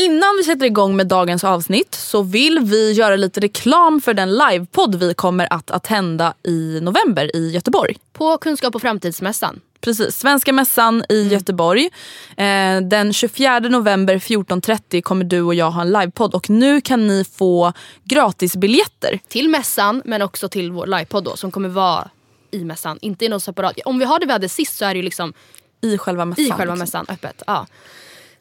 Innan vi sätter igång med dagens avsnitt så vill vi göra lite reklam för den livepodd vi kommer att attenda i november i Göteborg. På Kunskap och framtidsmässan. Precis, Svenska mässan i Göteborg. Eh, den 24 november 14.30 kommer du och jag ha en livepodd och nu kan ni få gratisbiljetter. Till mässan men också till vår livepodd då som kommer vara i mässan. Inte i något separat. Om vi har det vi hade sist så är det ju liksom I själva mässan. i själva liksom. mässan öppet. Ja.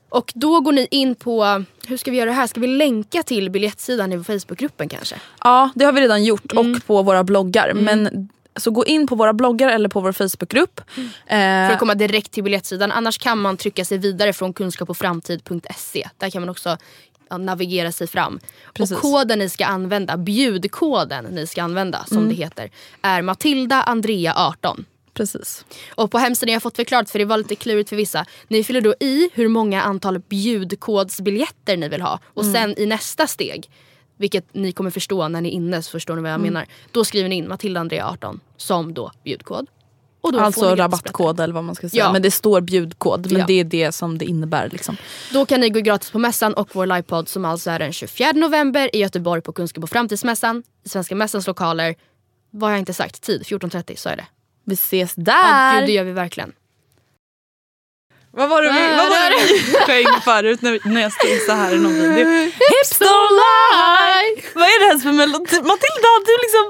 Och då går ni in på, hur ska vi göra det här? Ska vi länka till biljettsidan i Facebookgruppen kanske? Ja, det har vi redan gjort Mm. och på våra bloggar. Men, så gå in på våra bloggar eller på vår Facebookgrupp. Mm. Eh, För att komma direkt till biljettsidan. Annars kan man trycka sig vidare från kunskapochframtid.se. Där kan man också ja, navigera sig fram. Precis. Och koden ni ska använda, bjudkoden ni ska använda som Mm. det heter, är Matilda Andrea 18. Precis. Och på hemsidan har jag fått förklarat för det var lite klurigt för vissa. Ni fyller då i hur många antal bjudkodsbiljetter ni vill ha. Och Mm. sen i nästa steg, vilket ni kommer förstå när ni är inne så förstår ni vad jag Mm. menar. Då skriver ni in Matilda Andrea 18 som då bjudkod. Och då Alltså rabattkod eller vad man ska säga. Ja. Men det står bjudkod. Men Ja. det är det som det innebär. Liksom. Då kan ni gå gratis på mässan och vår livepodd som alltså är den 24 november i Göteborg på Kunskap och framtidsmässan. I Svenska mässans lokaler. Vad har jag inte sagt? Tid 14.30, så är det. Vi ses Ja, där! gud, det gör vi verkligen. Vad var det vi, vad var det vi sjöng förut när, när jag stod så här i någon video? Hips don't lie! Vad är det ens för melodi? Matilda, du liksom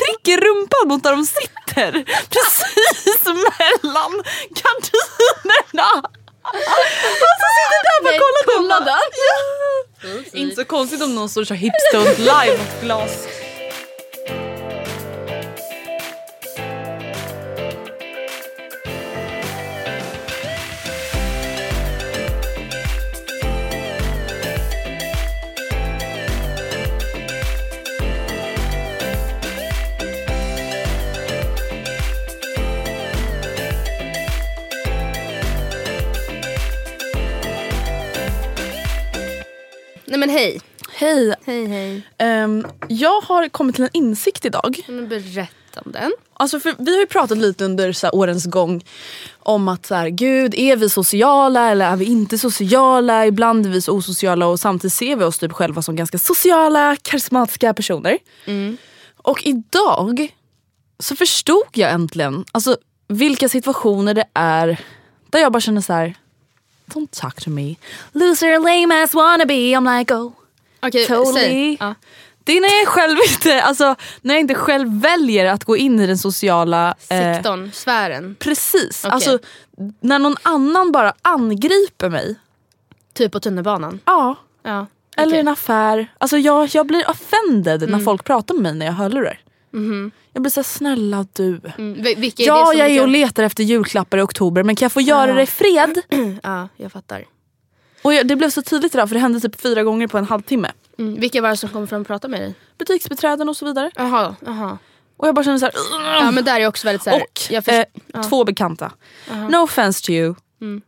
trycker rumpan mot där de sitter. Precis mellan gardinerna. Och så sitter där och kollar kolla den. Ja. Inte så konstigt om någon står och kör hips don't lie mot glas. Nej men hej. Hej, Hej hej. Ehm, jag har kommit till en insikt idag. Men berätta om den. Alltså för vi har ju pratat lite under så här årens gång om att så här, gud är vi sociala eller är vi inte sociala? Ibland är vi så osociala och samtidigt ser vi oss typ själva som ganska sociala, karismatiska personer. Och idag så förstod jag äntligen alltså, vilka situationer det är där jag bara känner så här. Don't talk to me. Loser, lame ass wannabe. I'm like oh. Okej, Totally. Ja. Det är när jag själv inte, alltså, när jag inte själv väljer att gå in i den sociala eh, Sektorn, sfären. Precis, Okej. alltså när någon annan bara angriper mig. Typ på tunnelbanan. Ja. Ja. Eller i en affär. Alltså jag, jag blir offended när folk pratar med mig när jag har hörlurar. Jag blir såhär, snälla du. Mm. vil- Ja, jag är och letar efter julklappar i oktober men kan jag få göra Ja. det i fred? Ja, jag fattar. Och jag, det blev så tydligt idag för det hände typ fyra gånger på en halvtimme. Mm. Vilka var det som kom fram och pratade med dig? Butiksbiträden och så vidare. Jaha, jaha. Och jag bara känner så här, Ja men där är också väldigt såhär. Och jag för, eh, ja. två bekanta. No offense to you. nej,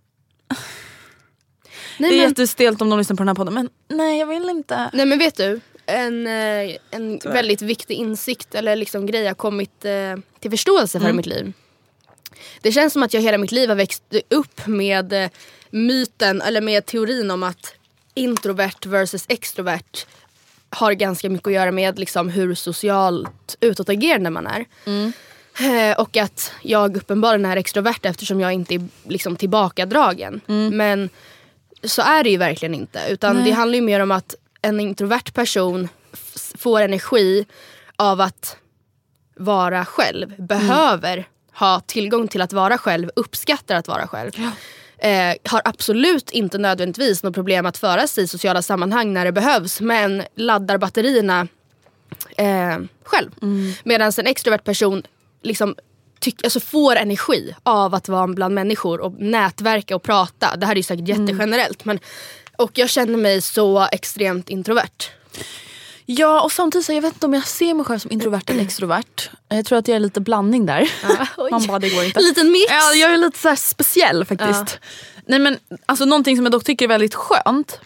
det är men, jättestelt om de lyssnar på den här podden men nej jag vill inte. nej men vet du. En, eh, en väldigt viktig insikt eller liksom grej jag kommit eh, till förståelse för i mitt liv. Det känns som att jag hela mitt liv har växt upp med eh, myten eller med teorin om att introvert versus extrovert har ganska mycket att göra med liksom, hur socialt utåtagerande man är. Eh, och att jag uppenbarligen är extrovert eftersom jag inte är liksom, tillbakadragen. Men så är det ju verkligen inte. Utan det handlar ju mer om att en introvert person får energi av att vara själv. Behöver ha tillgång till att vara själv, uppskattar att vara själv. Eh, har absolut inte nödvändigtvis något problem att föra sig i sociala sammanhang när det behövs men laddar batterierna eh, själv. Medan en extrovert person liksom tyck, alltså får energi av att vara bland människor och nätverka och prata. Det här är säkert jättegenerellt. Men, och jag känner mig så extremt introvert. Ja och samtidigt så jag vet inte om jag ser mig själv som introvert eller extrovert. Jag tror att jag är lite blandning där. oj. Man bara det går inte. En liten mix. Ja, jag är lite så speciell faktiskt. Nej, men, alltså, någonting som jag dock tycker är väldigt skönt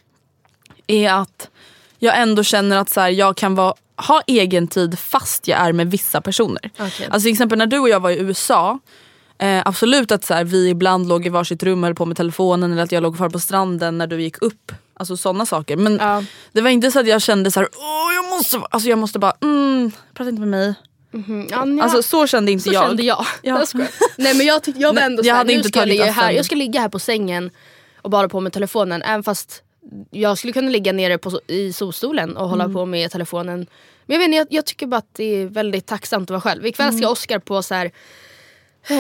är att jag ändå känner att så här, jag kan vara, ha egen tid fast jag är med vissa personer. Okej. Alltså till exempel när du och jag var i USA Eh, absolut att så här, vi ibland låg i varsitt rum och höll på med telefonen eller att jag låg kvar på stranden när du gick upp. Alltså sådana saker. Men Ja. det var inte så att jag kände så här, Åh, jag måste, alltså jag måste bara, mm, prata inte med mig. Ja, nja. Alltså så kände inte Så jag. kände jag. Ja. Jag. Nej men jag, jag var ändå såhär, nu ska jag, ligga här, jag ska ligga här på sängen och bara på med telefonen. Även fast jag skulle kunna ligga nere på, i solstolen och hålla på med telefonen. Men jag, vet, jag, jag tycker bara att det är väldigt tacksamt att vara själv. Ikväll ska Oskar på så här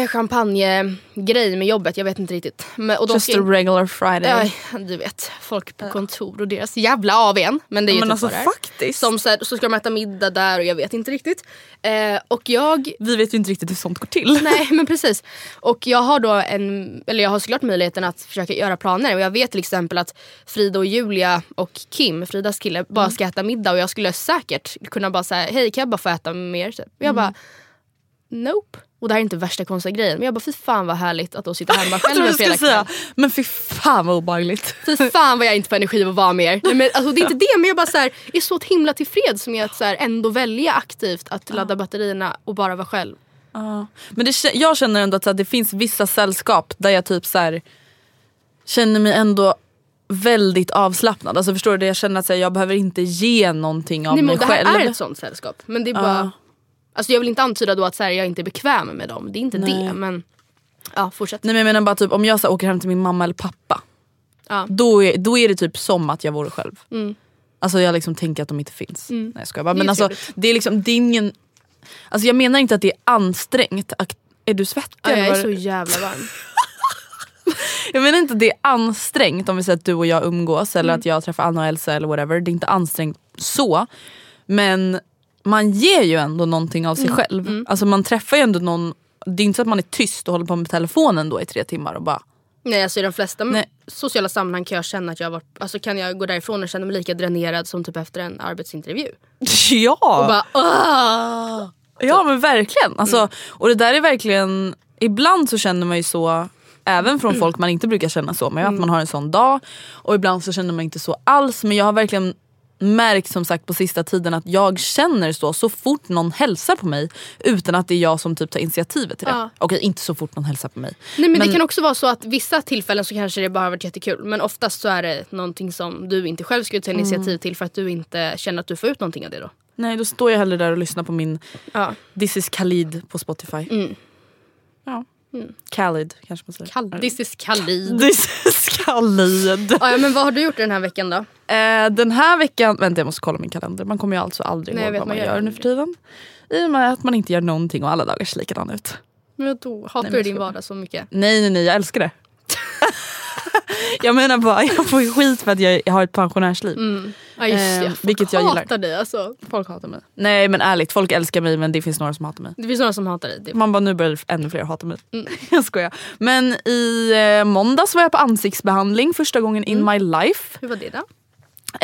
champagnegrej med jobbet, jag vet inte riktigt. Men, och Just a regular Friday. Ja, du vet, folk på kontor och deras jävla AWn. Men det är ju men typ alltså faktiskt. Som så, här, så ska de äta middag där och jag vet inte riktigt. Eh, och jag Vi vet ju inte riktigt hur sånt går till. Nej men precis. Och jag har då en, eller jag har såklart möjligheten att försöka göra planer. Och jag vet till exempel att Frida och Julia och Kim, Fridas kille, bara ska äta middag. Och jag skulle säkert kunna bara säga hej kan jag bara få äta med er? Typ. Och jag bara nope. Och det här är inte värsta konstiga grejen. Men jag bara fy fan vad härligt att då sitta hemma själv en fredagkväll. men fy fan vad obehagligt. Fy fan vad jag inte får energi att vara med er. Nej, men, alltså, det är inte det men jag bara så här, är så himla tillfreds med att så här, ändå välja aktivt att ladda batterierna och bara vara själv. Ja. Men det, jag känner ändå att här, det finns vissa sällskap där jag typ så här, känner mig ändå väldigt avslappnad. Alltså förstår du? Jag känner att jag behöver inte ge någonting av Nej, men mig det här själv. är ett sånt sällskap. Men det är bara... Alltså jag vill inte antyda då att så här, jag inte är bekväm med dem. Det är inte Nej. det. Men ja, fortsätt. Nej men jag menar bara typ om jag så här, åker hem till min mamma eller pappa. Ja. Då, är, då är det typ som att jag vore själv. Mm. Alltså jag liksom tänker att de inte finns. Nej jag skojar bara. Det är Men alltså trevligt. det är liksom, det är ingen... Alltså jag menar inte att det är ansträngt. Är du svettig? Ja, jag är så jävla varm. Jag menar inte att det är ansträngt om vi säger att du och jag umgås eller Mm. att jag träffar Anna och Elsa eller whatever. Det är inte ansträngt så. Men man ger ju ändå någonting av sig Mm. själv. Alltså man träffar ju ändå någon. Det är inte så att man är tyst och håller på med telefonen då i tre timmar och bara Nej alltså i de flesta Nej. sociala sammanhang kan jag känna att jag varit, alltså kan jag gå därifrån och känna mig lika dränerad som typ efter en arbetsintervju. ja! Och bara Åh! Ja men verkligen. Alltså, Mm. Och det där är verkligen, ibland så känner man ju så Även Mm. från folk man inte brukar känna så med. Att man har en sån dag. Och ibland så känner man inte så alls. Men jag har verkligen märkt som sagt på sista tiden att jag känner så så fort någon hälsar på mig. Utan att det är jag som typ tar initiativet till det. Ja. Okej inte så fort någon hälsar på mig. Nej men, Men- det kan också vara så att vissa tillfällen så kanske det bara har varit jättekul. Men oftast så är det någonting som du inte själv skulle ta Mm. initiativ till för att du inte känner att du får ut någonting av det då. Nej då står jag hellre där och lyssnar på min Ja. This is Khalid på Spotify. Mm. Ja. Khalid kanske man säger. Kall- This is Khalid. This is Khalid. Ja, men vad har du gjort den här veckan då? Eh, den här veckan, vänta jag måste kolla min kalender. Man kommer ju alltså aldrig Nej, ihåg vad man man gör nu för tiden. I och med att man inte gör någonting och alla dagar ser likadana ut. Men då hatar Nej, men du din vardag så mycket? Nej nej nej jag älskar det. jag menar bara jag får ju skit för att jag, har ett pensionärsliv. Mm. Ja just Eh, folk vilket jag gillar. hatar dig alltså. Folk hatar mig. Nej men ärligt, folk älskar mig men det finns några som hatar mig. Det finns några som hatar dig. Man bara nu börjar ännu fler hata mig. Mm. Jag skojar. Men i eh, måndags var jag på ansiktsbehandling första gången in Mm. my life. Hur var det då?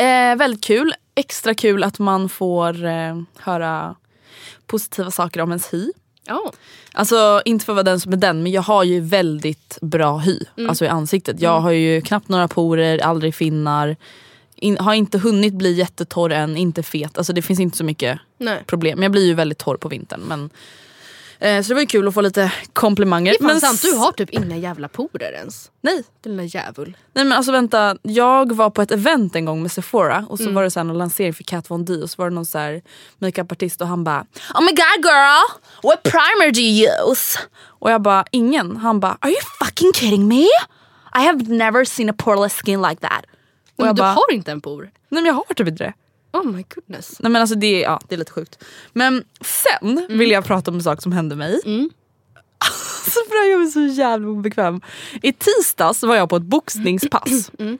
Eh, väldigt kul. extra kul att man får eh, höra positiva saker om ens hy. Ja. Alltså inte för att vara den som är den men jag har ju väldigt bra hy alltså i ansiktet. Jag har ju knappt några porer, aldrig finnar. In, har inte hunnit bli jättetorr än, inte fet. Alltså det finns inte så mycket Nej. problem. Jag blir ju väldigt torr på vintern. Men, så det var ju kul att få lite komplimanger. Det är fan men sant, du har typ inga jävla porer ens. Nej, Den där djävul. Nej men alltså vänta, jag var på ett event en gång med Sephora och så Mm. var det så här någon lansering för Kat Von D och så var det någon så här makeupartist och han bara Oh my god girl, what primer do you use? Och jag bara ingen. Han bara Are you fucking kidding me? I have never seen a poreless skin like that. Och Men jag du bara, har inte en por. nej men jag har typ inte det. Oh my goodness. Nej men alltså det, är- ja, det är lite sjukt. Men sen Mm. vill jag prata om en sak som hände mig. Alltså för det här gör mig så jävla obekväm. I tisdags var jag på ett boxningspass. Mm.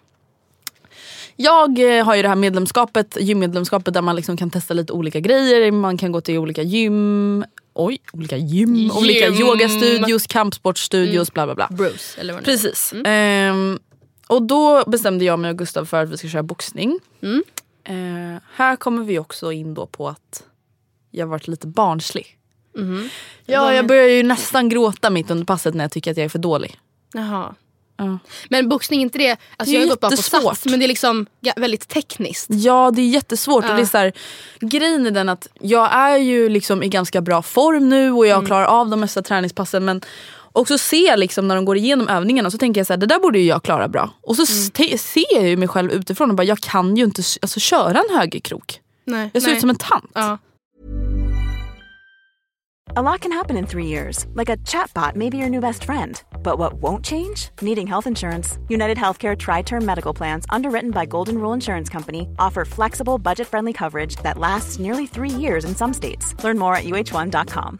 Jag eh, har ju det här medlemskapet, gymmedlemskapet där man liksom kan testa lite olika grejer. Man kan gå till olika gym, oj, olika gym, olika Gym. yogastudios, kampsportsportstudios, bla bla bla. Bruce eller vad. Precis. Ehm, och då bestämde jag mig och Gustav för att vi ska köra boxning. Mm. Eh, här kommer vi också in då på att jag varit lite barnslig. Mhm. Ja, jag börjar ju nästan gråta mitt under passet när jag tycker att jag är för dålig. Jaha. Ja. Men boxning inte det, alltså Det är jag har gått bara på sats men det är liksom ja, väldigt tekniskt. Ja det är jättesvårt och Ja. det är så här, grejen är den att jag är ju liksom i ganska bra form nu och jag klarar av de mesta träningspassen men också se liksom när de går igenom övningarna så tänker jag så här, det där borde ju jag klara bra. Och så ste- ser jag ju mig själv utifrån och bara jag kan ju inte alltså, köra en högerkrok. Nej. Jag ser nej. ut som en tant. Ja. A lot can happen in three years, like a chatbot may be your new best friend. But what won't change? Needing health insurance. United Healthcare Tri Term Medical Plans, underwritten by Golden Rule Insurance Company, offer flexible, budget friendly coverage that lasts nearly three years in some states. Learn more at uh1.com.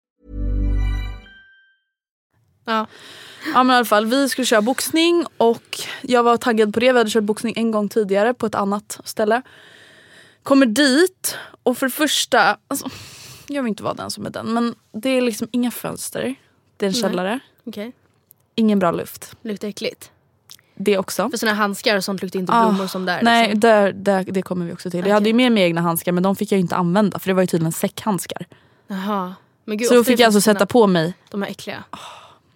Ja. Ja men i alla fall, vi skulle köra boxning och jag var taggad på det. Vi hade kört boxning en gång tidigare på ett annat ställe. Kommer dit och för det första, alltså, jag vill inte vara den som är den men det är liksom inga fönster. Det är en Nej. källare, Okej. ingen bra luft. Luktar äckligt. Det också. För såna handskar och sånt luktar inte Ah, blommor som där. Nej, liksom. där, där, det kommer vi också till. Jag hade ju med mig egna handskar men de fick jag inte använda för det var ju tydligen säckhandskar. Jaha. Men gud, Så då fick jag alltså sätta på mig. De är äckliga.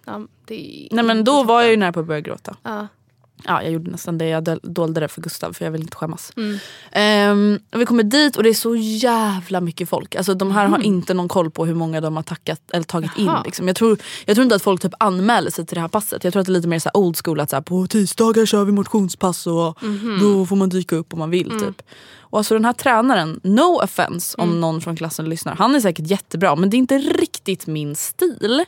Ja, det Nej men då var jag ju nära på att börja gråta. Ja. Ja jag gjorde nästan det, jag dolde det för Gustav för jag vill inte skämmas. Mm. Och vi kommer dit och det är så jävla mycket folk. Alltså de här har Mm. inte någon koll på hur många de har tackat, eller tagit Jaha. in. Liksom. Jag, tror, jag tror inte att folk typ anmäler sig till det här passet. Jag tror att det är lite mer så old school att så här, på tisdagar kör vi motionspass och Mhm. då får man dyka upp om man vill. Mm. Typ. Och alltså den här tränaren, no offense om någon från klassen lyssnar. Han är säkert jättebra men det är inte riktigt min stil.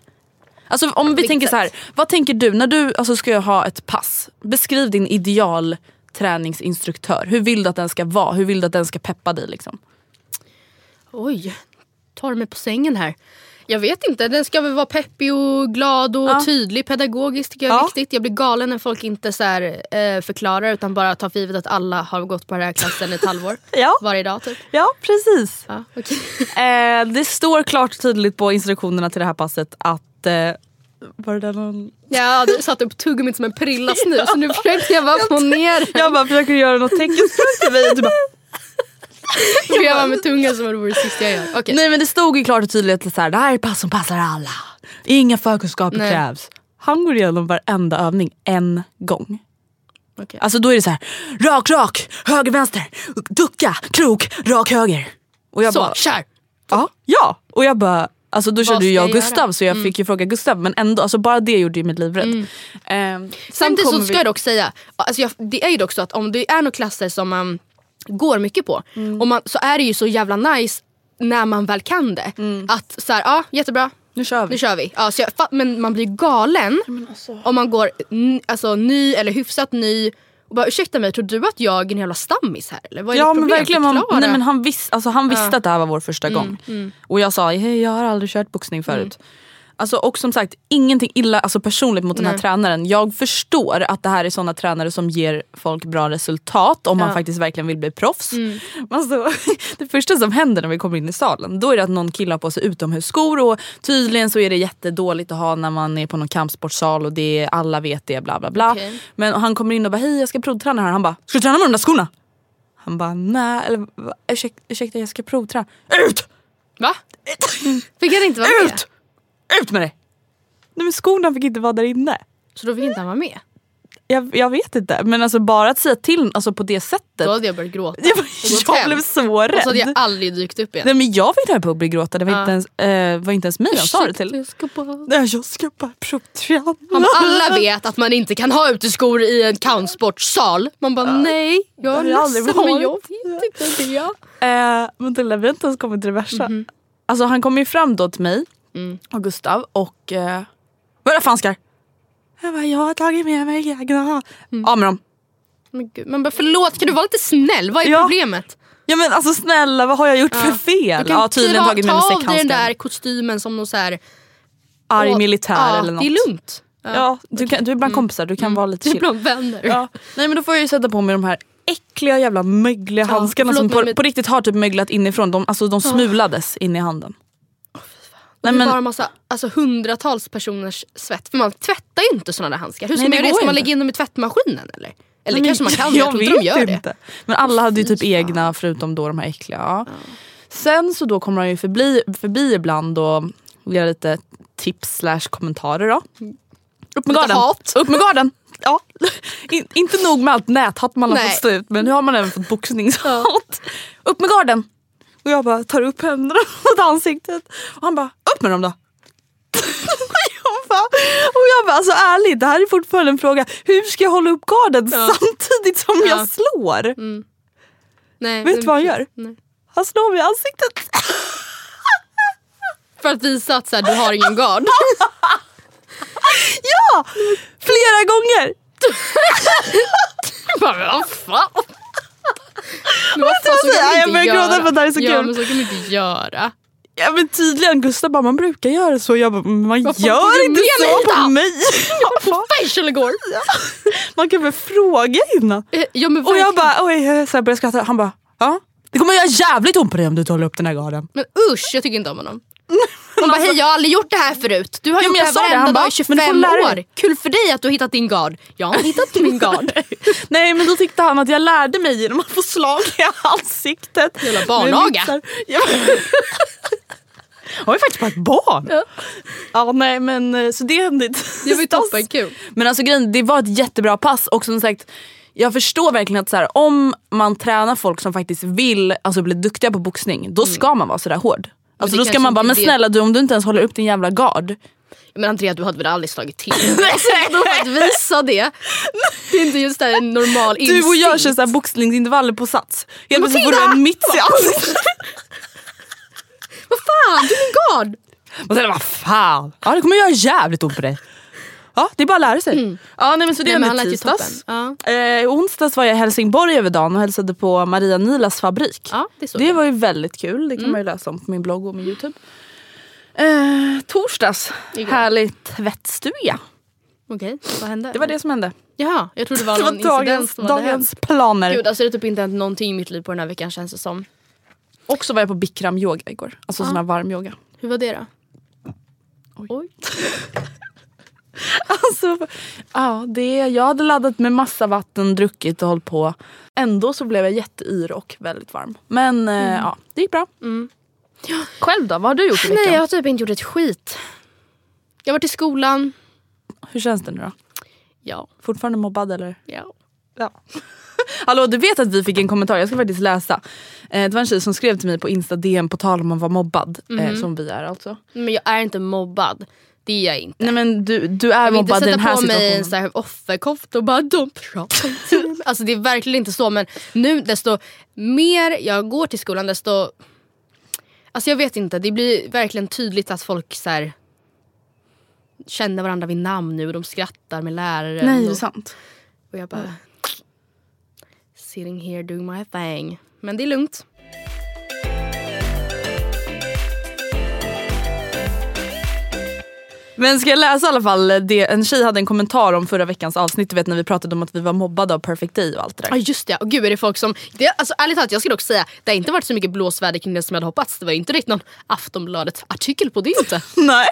Alltså om vi tänker så här, sätt? vad tänker du när du alltså, ska ha ett pass? Beskriv din ideal träningsinstruktör. Hur vill du att den ska vara? Hur vill du att den ska peppa dig? Liksom? Oj, tar mig på sängen här. Jag vet inte, den ska väl vara peppig och glad och Ja. tydlig. Pedagogiskt tycker jag är Ja. viktigt. Jag blir galen när folk inte så här, eh, förklarar utan bara tar för givet att alla har gått på den här klassen ett halvår. Ja. Varje dag typ. Ja, precis. Ja, okej. Eh, det står klart och tydligt på instruktionerna till det här passet att... Var det där någon... Ja, du satte upp tuggummit som en prilla snus så nu försökte jag bara få ner den. Jag bara försöker göra något teckenspråk till mig och du bara... Jag var med tungan som om det vore det sista jag gör. Okej. Nej men det stod ju klart och tydligt att så här, det här är pass som passar alla. Inga förkunskaper Nej. krävs. Han går igenom varenda övning en gång. Okej. Alltså då är det så här, rak, rak, höger, vänster, ducka, krok, rak, höger. Och jag Så, bara, kör! ja, ja. Och jag bara, alltså då körde ju jag och Gustav göra? Mm. så jag fick ju fråga Gustav men ändå, alltså bara det gjorde ju mitt liv rädd. Ehm, sen Samtidigt så ska vi- jag dock säga, alltså jag, det är ju dock så att om det är några klasser som man går mycket på Mm. och man, så är det ju så jävla nice när man väl kan det. Att så här, ja jättebra, Nu kör vi. nu kör vi. Ja, så jag, men man blir galen alltså. om man går alltså, ny eller hyfsat ny och bara ursäkta mig, tror du att jag är en jävla stammis här eller? Vad är Ja men verkligen, man, nej, men han, vis, alltså, han visste Ja. Mm, att det här var vår första gång. Och jag sa hej jag har aldrig kört boxning förut. Alltså, och som sagt ingenting illa alltså, personligt mot den här Nej. tränaren. Jag förstår att det här är såna tränare som ger folk bra resultat om man Ja. faktiskt verkligen vill bli proffs. Men Alltså, det första som händer när vi kommer in i salen då är det att någon kille har på sig utomhusskor och tydligen så är det jättedåligt att ha när man är på någon kampsportsal och det är, alla vet det bla bla bla. Okej. Men han kommer in och bara hej jag ska provträna här. Han bara ska du träna med de där skorna? Han bara nej, eller va? ursäk, ursäkta jag ska provträna. Ut! Va? Fick han inte vara med? Ut! Ut med dig! Nej men skorna fick inte vara där inne. Så då fick inte han vara med? Jag, jag vet inte men alltså bara att säga till alltså, på det sättet. Då hade jag börjat gråta. jag, jag blev så Och så hade jag rädd. aldrig dykt upp igen. Nej men jag fick höra på att bli gråta. Det var, Ja. inte ens, eh, var inte ens mig han sa det till. Jag ska bara... Nej, jag ska bara provträna. Alla vet att man inte kan ha uteskor i en kampsportsal. Man bara nej, jag är jag aldrig ledsen men jag vet inte det. Eh, men Tulla, vi har inte ens kommit till det värsta. Mhm. Alltså han kom ju fram då till mig Mm. och Gustav och... Eh, vad är det fanskar? Jag bara, jag har tagit med mig egna. Mm. Av med dem. Men gud, man bara förlåt kan du vara lite snäll? Vad är Ja. problemet? Ja men alltså snälla vad har jag gjort för Du fel? kan Ja tydligen ta, tagit med ta mig av dig den där kostymen som någon så här, Arg Åh, militär ja, eller något. Det är lugnt. Ja, du, kan, du är bland kompisar, du kan vara lite Det är chill. bland vänner. Ja. Nej men då får jag ju sätta på mig de här äckliga jävla mögliga Ja, handskarna som på, men- på riktigt har typ möglat inifrån. De, alltså de smulades in i handen. Det Nej, men, bara massa, alltså, hundratals personers svett. För man tvättar ju inte såna där handskar. Hur ska Nej, man det göra det? Ska man inte. lägga in dem i tvättmaskinen eller? Eller Nej, kanske man kan, jag jag tror inte de gör vet det. inte. Men alla hade ju typ egna förutom då de här äckliga. Ja. Sen så då kommer han ju förbi, förbi ibland och ger lite tips slash kommentarer då. Upp med garden! hat. Upp med garden! Ja. In, inte nog med allt näthat man har Nej. fått stå ut men nu har man även fått boxningshat. Upp med garden! Och jag bara tar upp händerna mot ansiktet och han bara upp med dem då. och jag bara alltså ärligt det här är fortfarande en fråga. Hur ska jag hålla upp garden Ja. samtidigt som Ja. jag slår? Nej, Vet du vad han gör? Nej. Han slår mig i ansiktet. För att visa att så här, du har ingen gard. Ja! Flera gånger! Bara, vad fan? Men vad fan, så kan man Jag inte göra. för att det här är så ja, kul. men så kan man inte göra. Ja men tydligen Gustav bara man brukar göra så. Jag bara, man tog gör inte så på då? mig. Facial igår. man kan väl fråga innan. Eh, Ja, men Och jag bara oj, jag så började skratta. Han bara ja. Det kommer göra jävligt ont på dig om du inte håller upp den här garden. Men usch, jag tycker inte om honom. Man bara, hej jag har aldrig gjort det här förut. Du har Ja, gjort men det jag här det, varenda bara, dag i men du får 25 lära år. Kul för dig att du har hittat din gard. Jag har hittat min gard. Nej men då tyckte han att jag lärde mig genom att få slag i ansiktet. Jävla barnaga. Jag var ju faktiskt bara ett barn. Ja. Ja nej men eh, så det hände inte. Det var ju toppen kul. Men alltså grejen, det var ett jättebra pass och som sagt jag förstår verkligen att så här, om man tränar folk som faktiskt vill alltså, bli duktiga på boxning, då ska man vara sådär hård. Alltså, då ska man bara, men det- snälla du om du inte ens håller upp din jävla gard. Men Andrea du hade väl aldrig slagit till? alltså, då för att visa det. Det är inte just en normal instinkt. Du och jag kör så här boxningsintervaller på sats. Helt plötsligt får du en mitt i ansiktet. Vad fan, du är min gard! Och sen vad fan, ja, det kommer göra jävligt ont på dig. Ja det är bara att lära sig. Ja, nej, men så det Nej, hände ju tisdags. Ja. Eh, i onsdags var jag i Helsingborg över dagen och hälsade på Maria Nilas fabrik. Ja, det det var ju väldigt kul, det kan man ju läsa om på min blogg och min youtube. Eh, torsdags, Igår. härlig tvättstuga. Okej, vad hände? Det var det som hände. Jaha, jag trodde det var Det var någon incident dagens, som hade hänt. dagens planer. Gud, alltså det är typ inte hänt någonting i mitt liv på den här veckan känns det som. Och så var jag på bikram yoga igår. Alltså sån här varm yoga. Hur var det då? Oj. Alltså, ja, det, jag hade laddat med massa vatten, druckit och hållit på. Ändå så blev jag jätteyr och väldigt varm. Men eh, ja, det gick bra. Själv då? Vad har du gjort i veckan? Nej jag har typ inte gjort ett skit. Jag har varit i skolan. Hur känns det nu då? Ja. Fortfarande mobbad eller? ja. Ja. Hallå du vet att vi fick en kommentar, jag ska faktiskt läsa. Eh, det var en tjej som skrev till mig på Insta DM på tal om att vara mobbad. Eh, som vi är alltså. Men jag är inte mobbad. Det är jag inte. Nej men du, du är Jag vill inte mobbad i den sätta här på mig situationen. en sån här offerkofta och bara de pratar inte mig." Alltså det är verkligen inte så men nu desto mer jag går till skolan desto Alltså jag vet inte, det blir verkligen tydligt att folk så här, känner varandra vid namn nu och de skrattar med läraren. Nej det är och, sant. och jag bara sitting here doing my thing. Men det är lugnt. Men ska jag läsa i alla fall, det, en tjej hade en kommentar om förra veckans avsnitt, du vet när vi pratade om att vi var mobbade av Perfect Day och allt det där. Ja just det, och gud är det folk som... Det, alltså, ärligt talat jag skulle också säga det har inte varit så mycket blåsväder kring det som jag hade hoppats. Det var inte riktigt någon Aftonbladet-artikel på det inte. Nej,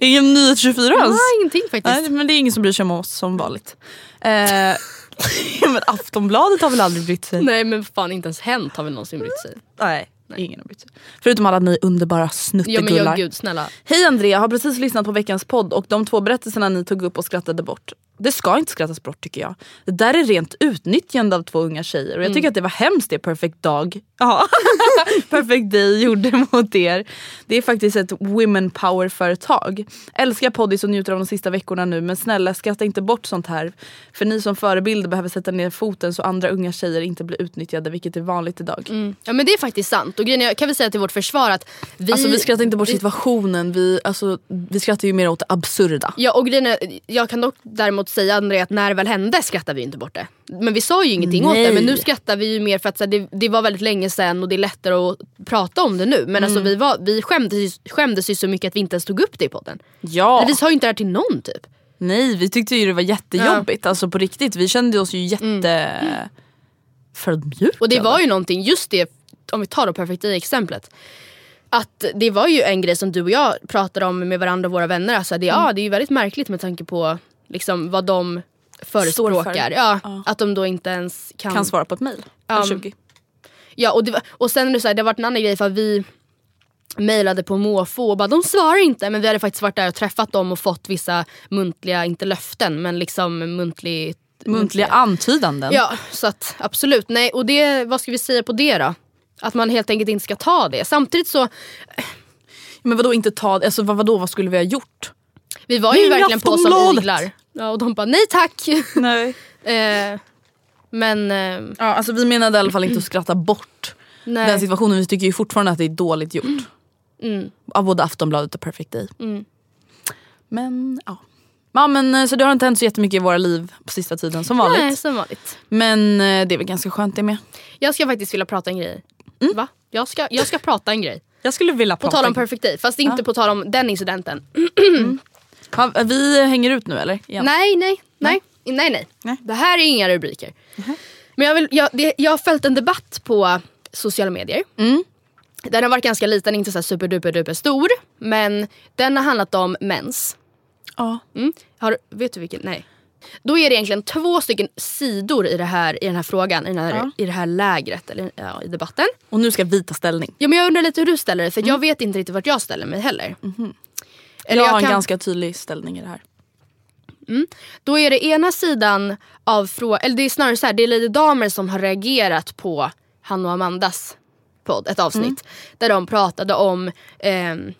ingen nyhet 24 ens. Nej ingenting faktiskt. Nej, men det är ingen som bryr sig om oss som vanligt. Eh, men Aftonbladet har väl aldrig brytt sig? Nej men fan inte ens hänt har väl någonsin brytt sig. Nej, ingen har brytt sig. Förutom alla ni underbara Ja men snuttegullar. jag gud snälla. Hej Andrea, har precis lyssnat på veckans podd och de två berättelserna ni tog upp och skrattade bort. Det ska inte skrattas bort tycker jag. Det där är rent utnyttjande av två unga tjejer och jag tycker att det var hemskt det Perfect Dog, ja. Perfect Day gjorde mot er. Det är faktiskt ett women power företag. Älskar poddis och njuter av de sista veckorna nu men snälla skratta inte bort sånt här. För ni som förebilder behöver sätta ner foten så andra unga tjejer inte blir utnyttjade vilket är vanligt idag. Ja men det är faktiskt sant. Och grejen är, kan vi säga till vårt försvar att vi... Alltså vi skrattar inte bort situationen, vi, alltså, vi skrattar ju mer åt det absurda. Ja och grejen är, jag kan dock däremot säga André att när det väl hände skrattade vi inte bort det. Men vi sa ju ingenting åt det men nu skrattar vi ju mer för att här, det, det var väldigt länge sedan och det är lättare att prata om det nu. Men alltså, vi, var, vi skämdes, skämdes ju så mycket att vi inte ens tog upp det i podden. Ja. Vi sa ju inte det här till någon typ. Nej vi tyckte ju det var jättejobbigt, alltså på riktigt. Vi kände oss ju jätte förödmjukade. Och det var ju någonting, just det, om vi tar då Perfect Day-exemplet. Att det var ju en grej som du och jag pratade om med varandra och våra vänner. Alltså det, ja, det är ju väldigt märkligt med tanke på liksom, vad de förespråkar. för. Ja, Att de då inte ens kan... kan svara på ett mejl. Ja. 20. Ja, och, det, och sen är det, så här, det har varit en annan grej för att vi mejlade på måfå och bara de svarar inte. Men vi hade faktiskt varit där och träffat dem och fått vissa muntliga, inte löften men liksom muntlig, Muntliga antydanden. Ja, så att absolut. Nej, och det, vad ska vi säga på det då? Att man helt enkelt inte ska ta det. Samtidigt så, Men vadå inte ta alltså, vad, vadå, vad skulle vi ha gjort? vi var ju Ring verkligen på som iglar. Ja, och de bara nej tack. Nej. eh, men eh, Ja, alltså, vi menade i alla fall inte att skratta bort nej. den situationen. Vi tycker ju fortfarande att det är dåligt gjort. Mm. Av både Aftonbladet och Perfect Day. Mm. Men ja. Ja, men, eh, så det har inte hänt så jättemycket i våra liv på sista tiden som vanligt. Nej, som vanligt. Men eh, det är väl ganska skönt det med. Jag ska faktiskt vilja prata en grej. Va? Jag ska, jag ska prata en grej. Jag skulle vilja På tal om Perfect Day, fast inte på tal om den incidenten. Ha, vi hänger ut nu eller? Igen. Nej, nej, nej, nej, nej, Nej. Det här är inga rubriker. Men jag, vill, jag, det, jag har följt en debatt på sociala medier. Mm. Den har varit ganska liten, inte så här superduper duper stor. Men den har handlat om mens. Ja. Mm. Har, vet du vilken? Nej. Då är det egentligen två stycken sidor i, det här, i den här frågan, i, den här, Ja. i det här lägret, eller ja, i debatten. Och nu ska vi ta ställning. Ja, men jag undrar lite hur du ställer dig, för jag vet inte riktigt vart jag ställer mig heller. Eller jag har en kan- ganska tydlig ställning i det här. Då är det ena sidan av frågan, eller det är snarare så här, det är lite damer som har reagerat på han och Amandas podd, ett avsnitt. Där de pratade om ehm,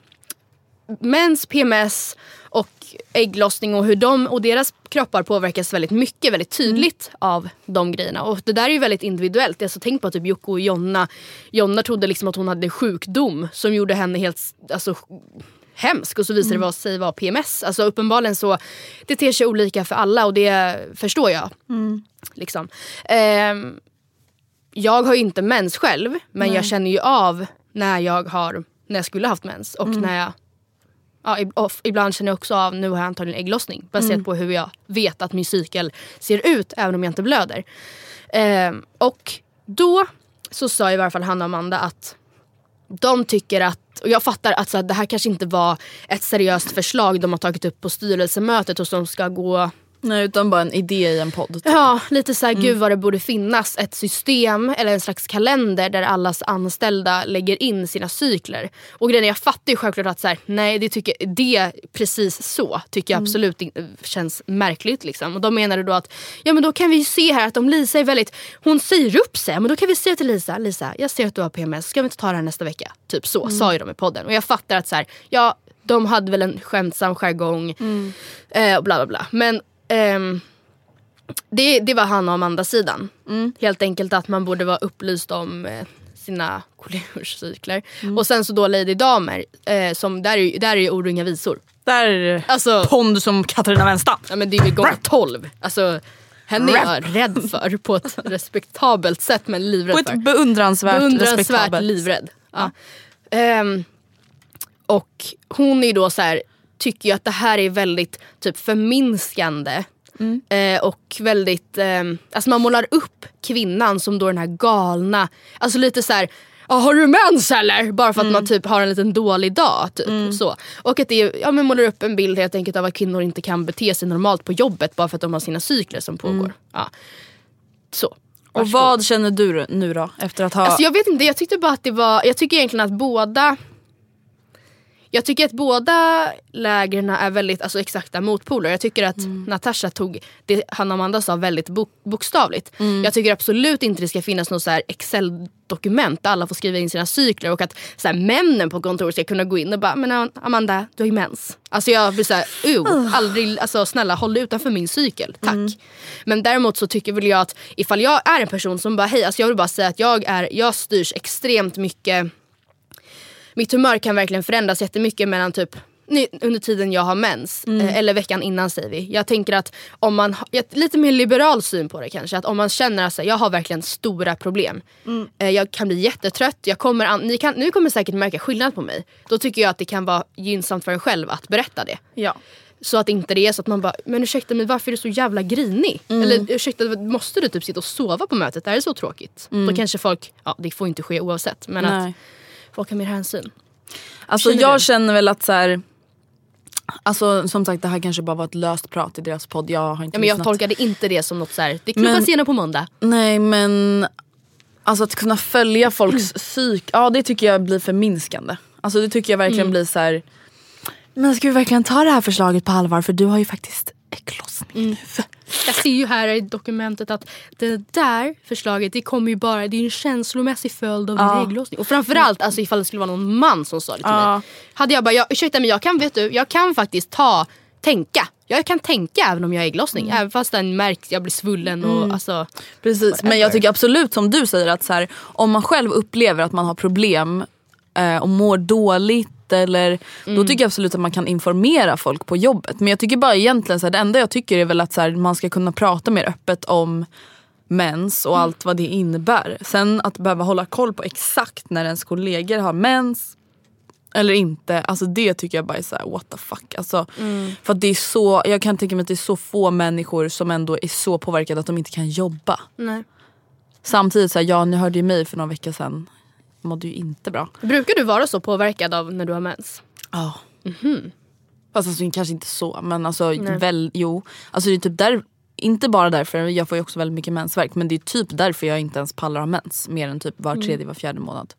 mens, PMS och ägglossning och hur de och deras kroppar påverkas väldigt mycket, väldigt tydligt av de grejerna. Och det där är ju väldigt individuellt. Alltså, tänk på typ Jocke och Jonna. Jonna trodde liksom att hon hade sjukdom som gjorde henne helt alltså, hemsk och så visade det sig vara PMS. Alltså uppenbarligen så, det ter sig olika för alla och det förstår jag. Liksom. Ehm, jag har ju inte mens själv men jag känner ju av när jag har när jag skulle haft mens och när jag Ja, ibland känner jag också av, nu har jag antagligen ägglossning baserat på hur jag vet att min cykel ser ut även om jag inte blöder. Ehm, och då så sa i varje fall Hanna och Amanda att de tycker att, och jag fattar att så här, det här kanske inte var ett seriöst förslag de har tagit upp på styrelsemötet och som ska gå Nej utan bara en idé i en podd. Typ. Ja, lite så här, gud vad det borde finnas ett system eller en slags kalender där allas anställda lägger in sina cykler. Och grejen är, jag fattar ju självklart att så här, nej det, tycker, det precis så tycker jag absolut in, känns märkligt. Liksom. Och de menade då att ja men då kan vi ju se här att om Lisa är väldigt, hon säger upp sig, men då kan vi säga till Lisa, Lisa jag ser att du har PMS, ska vi inte ta det här nästa vecka? Typ så sa ju de i podden. Och jag fattar att så här, ja de hade väl en skämtsam jargong eh, och bla bla bla. Men ehm, det, det var han och Amanda-sidan. Helt enkelt att man borde vara upplyst om eh, sina kollegors cykler. Och sen så då Lady Damer, eh, som, där, är, där är ju inga visor. Där är Alltså, pond som Katarina Wenstam. ja, men det är ju gånger 12. Alltså, henne är jag rädd för på ett respektabelt sätt men livrädd På för. ett beundransvärt, Beundransvärt respektabelt. livrädd. Ja. Ehm, och hon är då så här, tycker ju att det här är väldigt typ förminskande. Eh, och väldigt, ehm, alltså man målar upp kvinnan som då den här galna, alltså lite så här. "Ja, har du mens eller? Bara för att man typ har en liten dålig dag. Typ, så. Och att det ja, men målar upp en bild helt enkelt av att kvinnor inte kan bete sig normalt på jobbet bara för att de har sina cykler som pågår. Ja. Så. Och vad känner du nu då? Efter att ha... Alltså jag vet inte, jag tyckte bara att det var, jag tycker egentligen att båda jag tycker att båda lägren är väldigt alltså, exakta motpoler. Jag tycker att Natasha tog det han och Amanda sa väldigt bok- bokstavligt. Jag tycker absolut inte det ska finnas något Excel-dokument där alla får skriva in sina cykler och att så här, männen på kontoret ska kunna gå in och bara “men Amanda, du har ju mens”. Alltså jag blir såhär, uh, aldrig, alltså snälla håll dig utanför min cykel, tack. Men däremot så tycker väl jag att ifall jag är en person som bara hej, alltså jag vill bara säga att jag, är, jag styrs extremt mycket mitt humör kan verkligen förändras jättemycket mellan typ under tiden jag har mens, eh, eller veckan innan säger vi. Jag tänker att om man har, lite mer liberal syn på det kanske, att om man känner att jag har verkligen stora problem. Eh, jag kan bli jättetrött, jag kommer ni, kan, ni kommer säkert märka skillnad på mig. Då tycker jag att det kan vara gynnsamt för en själv att berätta det. ja. Så att inte det är så att man bara, men ursäkta mig varför är du så jävla grinig? Eller ursäkta, måste du typ sitta och sova på mötet? Det här är så tråkigt. Då kanske folk, ja det får inte ske oavsett, men att Nej. folk har mer hänsyn. Alltså Känner jag du? känner väl att så här, Alltså som sagt det här kanske bara var ett löst prat i deras podd. Jag har inte Ja, men jag tolkade inte det som något så här. det klubbar Men- senare på måndag. Nej men Alltså att kunna följa folks psyk, ja det tycker jag blir förminskande. Alltså det tycker jag verkligen Mm. blir så här. Men ska vi verkligen ta det här förslaget på allvar för du har ju faktiskt ägglossning Mm. nu. Jag ser ju här i dokumentet att det där förslaget det kommer ju bara, det är en känslomässig följd av din Ja. ägglossning. Och framförallt alltså, ifall det skulle vara någon man som sa det till Ja. mig. Hade jag bara, jag, ursäkta mig jag kan, vet du, jag kan faktiskt ta, tänka. Jag kan tänka även om jag har ägglossning. Mm. Även fast den märks, jag blir svullen och alltså. Precis, men jag tycker absolut som du säger att så här, om man själv upplever att man har problem och mår dåligt eller, då tycker jag absolut att man kan informera folk på jobbet. Men jag tycker bara egentligen så här, det enda jag tycker är väl att så här, man ska kunna prata mer öppet om mens och allt vad det innebär. Sen att behöva hålla koll på exakt när ens kollegor har mens eller inte, alltså det tycker jag bara är såhär what the fuck. Alltså, För att det är så, jag kan tänka mig att det är så få människor som ändå är så påverkade att de inte kan jobba. Nej. Samtidigt, så här, ja ni hörde ju mig för några veckor sedan. Mådde ju inte bra. Brukar du vara så påverkad av när du har mens? Ja. Fast alltså, kanske inte så men alltså Nej. väl, jo. Alltså det är typ där, inte bara därför, jag får ju också väldigt mycket mensvärk men det är typ därför jag inte ens pallar ha mens mer än typ var tredje, var fjärde månad.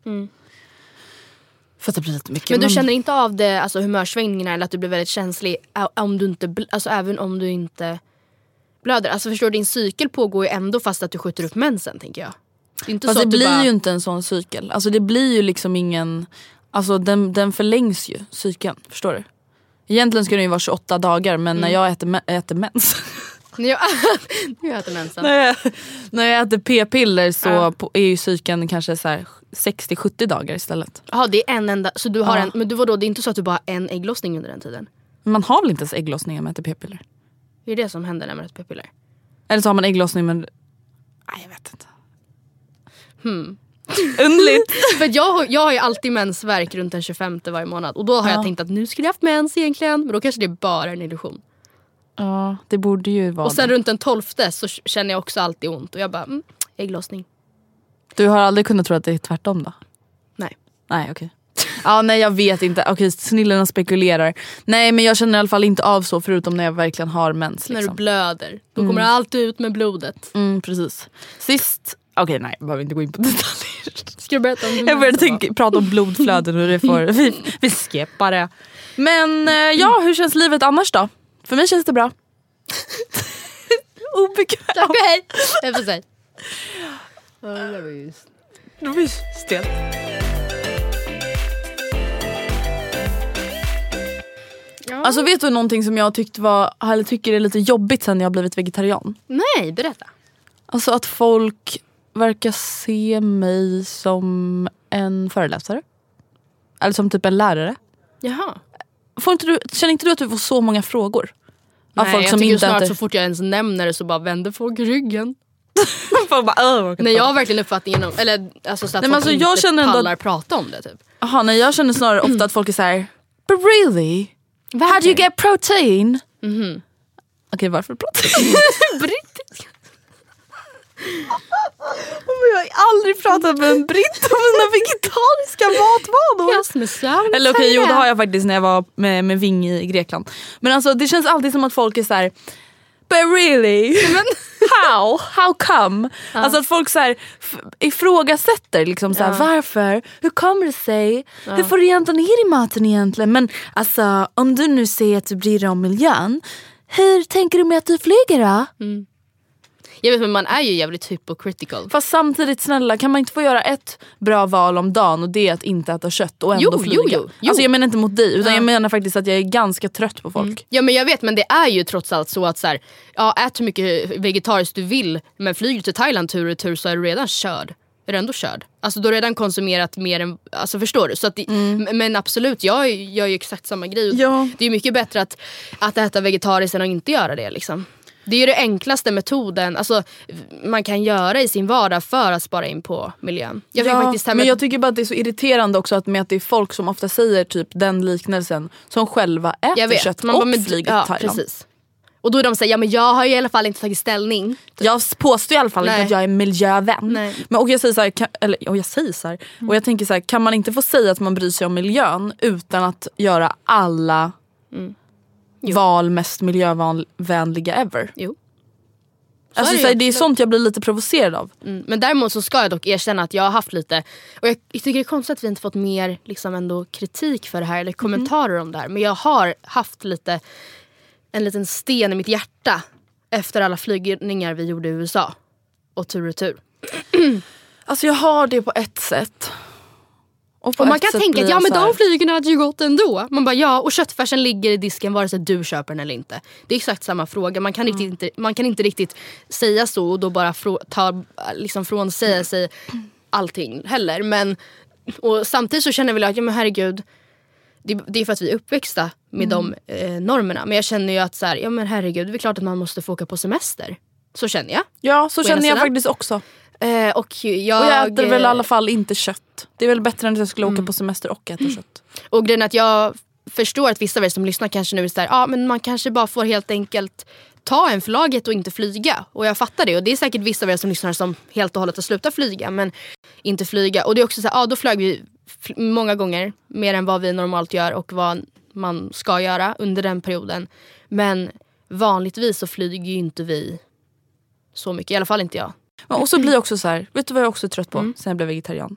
För att det blir lite mycket. Men du känner inte av det, alltså, humörsvängningarna eller att du blir väldigt känslig om du inte, alltså, även om du inte blöder? Alltså förstår du, din cykel pågår ju ändå fast att du skjuter upp mensen tänker jag. Inte Fast det blir bara, ju inte en sån cykel. Alltså det blir ju liksom ingen, alltså den, den förlängs ju cykeln. Förstår du? Egentligen ska den ju vara 28 dagar men när jag äter, äter mens När jag, äter mensen. när, jag, när jag äter p-piller så Ja. på, är ju cykeln kanske så här 60-70 dagar istället. Jaha det är en enda, så du har Ja. en, men du, vadå, det är inte så att du bara har en ägglossning under den tiden? Man har väl inte ens ägglossning när man äter p-piller? Det är det som händer när man äter p-piller. Eller så har man ägglossning men... Nej jag vet inte. Hmm. Underligt. För jag, jag har ju alltid mensvärk runt den 25 varje månad och då har Ja. jag tänkt att nu skulle jag haft mens egentligen men då kanske det är bara en illusion. ja det borde ju vara Och sen det. runt den 12 så känner jag också alltid ont och jag bara mm, ägglossning. Du har aldrig kunnat tro att det är tvärtom då? Nej. Nej okej. Ja, nej jag vet inte. Okej, snillena spekulerar. Nej men jag känner i alla fall inte av så förutom när jag verkligen har mens. När du Liksom. blöder. Då kommer allt ut med blodet. Mm, precis. Sist, okej nej jag behöver inte gå in på detaljer. Ska du berätta om Jag började tänka, prata om blodflöden och det får, vi, vi skippar det. Men eh, ja, hur känns livet annars då? För mig känns det bra. Obekvämt. Okej, jag får säga. Det var ju- stelt. Alltså vet du någonting som jag tyckte var, eller tycker är lite jobbigt sen jag blivit vegetarian? Nej, berätta. Alltså att folk verkar se mig som en föreläsare. Eller som typ en lärare. Jaha. Får inte du, känner inte du att du får så många frågor? Av Nej, folk jag som tycker inte snart äter- så fort jag ens nämner det så bara vänder folk ryggen. Folk bara, "Åh, jag orkar Nej inte jag har verkligen uppfattningen om, eller alltså så att Nej, folk alltså, inte jag känner ändå pallar att- prata om det typ. Jaha, nej jag känner snarare ofta att folk är så här. But really? How do you Verkligen. get protein? Mhm. Okej varför protein? Brittisk. Men jag har aldrig pratat med en britt om mina vegetariska matvanor. Eller okej, säger jo det har jag faktiskt när jag var med, med Ving i Grekland. Men alltså det känns alltid som att folk är så här. But really? How? How come? Alltså att folk så här, ifrågasätter liksom så här, Ja. varför? Hur kommer det sig? Hur får du egentligen ner i maten egentligen? Men alltså om du nu säger att du bryr dig om miljön, hur tänker du med att du flyger då? Jag vet men man är ju jävligt hypocritical. Fast samtidigt snälla kan man inte få göra ett bra val om dagen och det är att inte äta kött och ändå Jo, flyga? jo, jo, jo. Alltså jag menar inte mot dig utan Ja. jag menar faktiskt att jag är ganska trött på folk. Ja men jag vet men det är ju trots allt så att så här, ja, ät hur mycket vegetariskt du vill men flyger du till Thailand tur och retur så är du redan körd. Är du ändå körd? Alltså du har redan konsumerat mer än, alltså förstår du? Så att det, m- Men absolut, jag gör ju exakt samma grej. Ja. Det är mycket bättre att, att äta vegetariskt än att inte göra det liksom. Det är ju den enklaste metoden alltså, man kan göra i sin vardag för att spara in på miljön. Jag Ja, faktiskt men jag tycker bara att det är så irriterande också att, med att det är folk som ofta säger typ den liknelsen som själva äter jag vet. kött Man och men- flyger ja, till Thailand. Precis. Och då är de säger ja men jag har ju i alla fall inte tagit ställning. Jag påstår i alla fall inte att jag är miljövän. Nej. Men, och jag säger så här, kan, eller, och jag säger så här, och jag tänker så här, kan man inte få säga att man bryr sig om miljön utan att göra alla Mm. Jo. val mest miljövänliga ever? Jo. Alltså, är det så det är sånt jag blir lite provocerad av. Mm. Men däremot så ska jag dock erkänna att jag har haft lite, och jag, tycker det är konstigt att vi inte fått mer liksom ändå kritik för det här eller kommentarer om det här. Men jag har haft lite, en liten sten i mitt hjärta efter alla flygningar vi gjorde i USA. Och tur och retur. Alltså jag har det på ett sätt. Och, Och man kan tänka att ja men de flygningarna hade ju gått ändå. Man bara ja och köttfärsen ligger i disken vare sig du köper den eller inte. Det är exakt samma fråga. Man kan, riktigt inte, man kan inte riktigt säga så och då bara frå, ta liksom från säga sig allting heller. Men och samtidigt så känner jag väl att ja men herregud. Det, det är för att vi är uppväxta med de eh, normerna. Men jag känner ju att så här, ja men herregud det är klart att man måste få åka på semester. Så känner jag. Ja så känner jag sidan. faktiskt också. Eh, och jag, Och jag äter väl i alla fall inte kött. Det är väl bättre än att jag skulle Mm. åka på semester och äta kött. Och grejen är att jag förstår att vissa av er som lyssnar kanske nu är såhär, ja men man kanske bara får helt enkelt ta en för laget och inte flyga. Och jag fattar det och det är säkert vissa av er som lyssnar som helt och hållet har slutat flyga men inte flyga. Och det är också såhär, ja då flög vi många gånger mer än vad vi normalt gör och vad man ska göra under den perioden. Men vanligtvis så flyger ju inte vi så mycket, i alla fall inte jag. Och så blir jag också så här, vet du vad jag också är trött på Mm. sen jag blev vegetarian?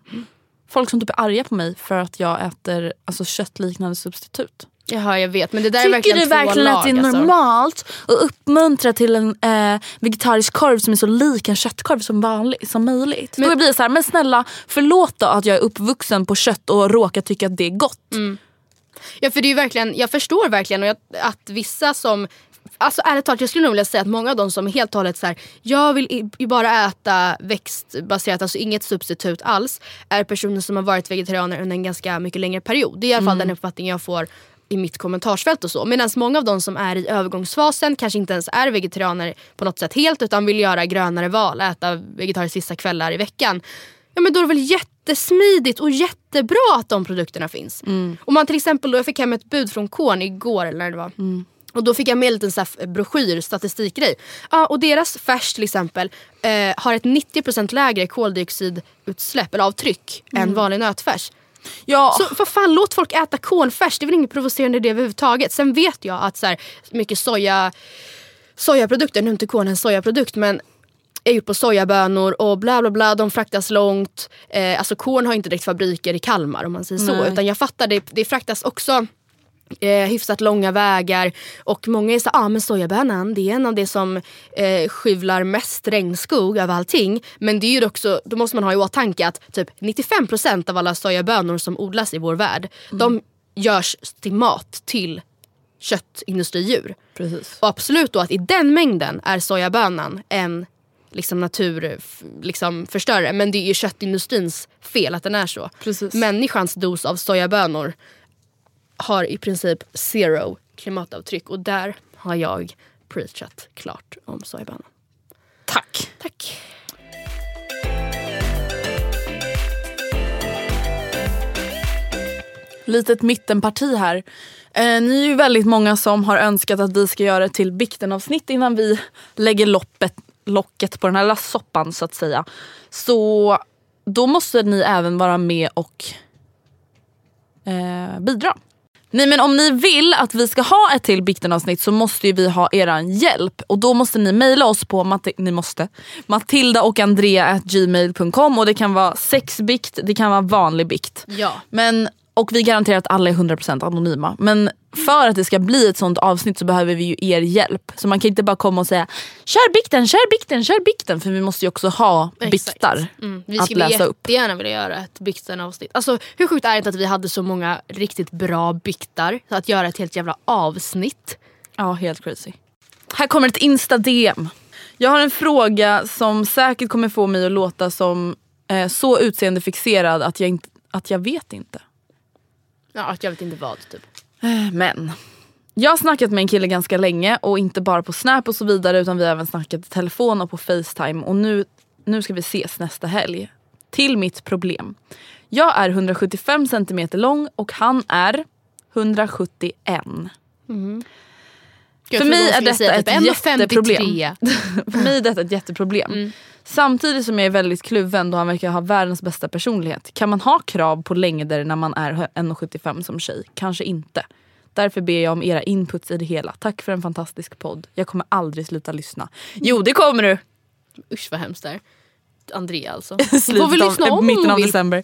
Folk som typ är arga på mig för att jag äter alltså, köttliknande substitut. Jaha jag vet men det där är Tycker verkligen du två verkligen lag, att det är alltså. normalt att uppmuntra till en eh, vegetarisk korv som är så lik en köttkorv som, vanlig, som möjligt? Men- Då blir det så här, men snälla förlåt då att jag är uppvuxen på kött och råkar tycka att det är gott. Mm. Ja för det är verkligen, jag förstår verkligen och jag, att vissa som Alltså ärligt talat, jag skulle nog vilja säga att många av de som är helt och hållet så här, jag vill i bara äta växtbaserat, alltså inget substitut alls, är personer som har varit vegetarianer under en ganska mycket längre period. Det är i alla fall den uppfattningen jag får i mitt kommentarsfält och så. Medan många av de som är i övergångsfasen kanske inte ens är vegetarianer på något sätt helt utan vill göra grönare val, äta vegetariskt vissa kvällar i veckan. Ja men då är det väl jättesmidigt och jättebra att de produkterna finns. Om man till exempel då, jag fick hem ett bud från Korn igår eller när det var. Och då fick jag med en liten så här broschyr, statistikgrej. Ja, och deras färs till exempel eh, har ett 90% lägre koldioxidutsläpp eller avtryck än vanlig nötfärs. Ja, Så vad fan, låt folk äta cornfärs. Det är väl inget provocerande i det överhuvudtaget. Sen vet jag att så här, mycket soja, sojaprodukter, nu är inte korn en sojaprodukt men är gjort på sojabönor och bla bla bla. De fraktas långt. Eh, alltså korn har inte direkt fabriker i Kalmar om man säger så. Nej. Utan jag fattar, det, det fraktas också eh, hyfsat långa vägar. Och många är så ah, men sojabönan det är en av det som eh, skyvlar mest regnskog av allting. Men det är ju också, då måste man ha i åtanke att typ 95% av alla sojabönor som odlas i vår värld, de görs till mat till köttindustridjur. precis. Och absolut då att i den mängden är sojabönan en liksom natur liksom förstörare. Men det är ju köttindustrins fel att den är så. Precis. Människans dos av sojabönor har i princip zero klimatavtryck och där har jag preachat klart om sojabönan. Tack. Tack. Litet mittenparti här. Eh, ni är ju väldigt många som har önskat att vi ska göra ett till biktenavsnitt innan vi lägger loppet, locket på den här lilla soppan så att säga. Så då måste ni även vara med och eh, bidra. Nej men om ni vill att vi ska ha ett till biktenavsnitt så måste ju vi ha eran hjälp och då måste ni mejla oss på Mati- ni måste, matilda och andrea gmail.com och det kan vara sexbikt, det kan vara vanlig bikt. Ja. Men, och vi garanterar att alla är 100% anonyma. Men för att det ska bli ett sånt avsnitt så behöver vi ju er hjälp. Så man kan inte bara komma och säga kör bikten, kör bikten, kör bikten. För vi måste ju också ha Exakt. biktar Mm. Vi att skulle läsa upp. jättegärna vilja göra ett bikten-avsnitt. Alltså, hur sjukt är det inte att vi hade så många riktigt bra biktar? Så att göra ett helt jävla avsnitt. Ja, helt crazy. Här kommer ett Insta-DM. Jag har en fråga som säkert kommer få mig att låta som eh, så utseendefixerad att jag, inte, att jag vet inte. Ja, att jag vet inte vad typ. Men. Jag har snackat med en kille ganska länge och inte bara på Snap och så vidare utan vi har även snackat i telefon och på Facetime och nu, nu ska vi ses nästa helg. Till mitt problem. Jag är 175 cm lång och han är 171. Jag För mig är detta säga ett typ jätteproblem. 1,53. För mig är detta ett jätteproblem. Samtidigt som jag är väldigt kluven då han verkar ha världens bästa personlighet. Kan man ha krav på längder när man är 1,75 som tjej? Kanske inte. Därför ber jag om era inputs i det hela. Tack för en fantastisk podd. Jag kommer aldrig sluta lyssna. Jo det kommer du! Usch vad hemskt det är. Andrea alltså. Slutet av- lyssna om mitten av december.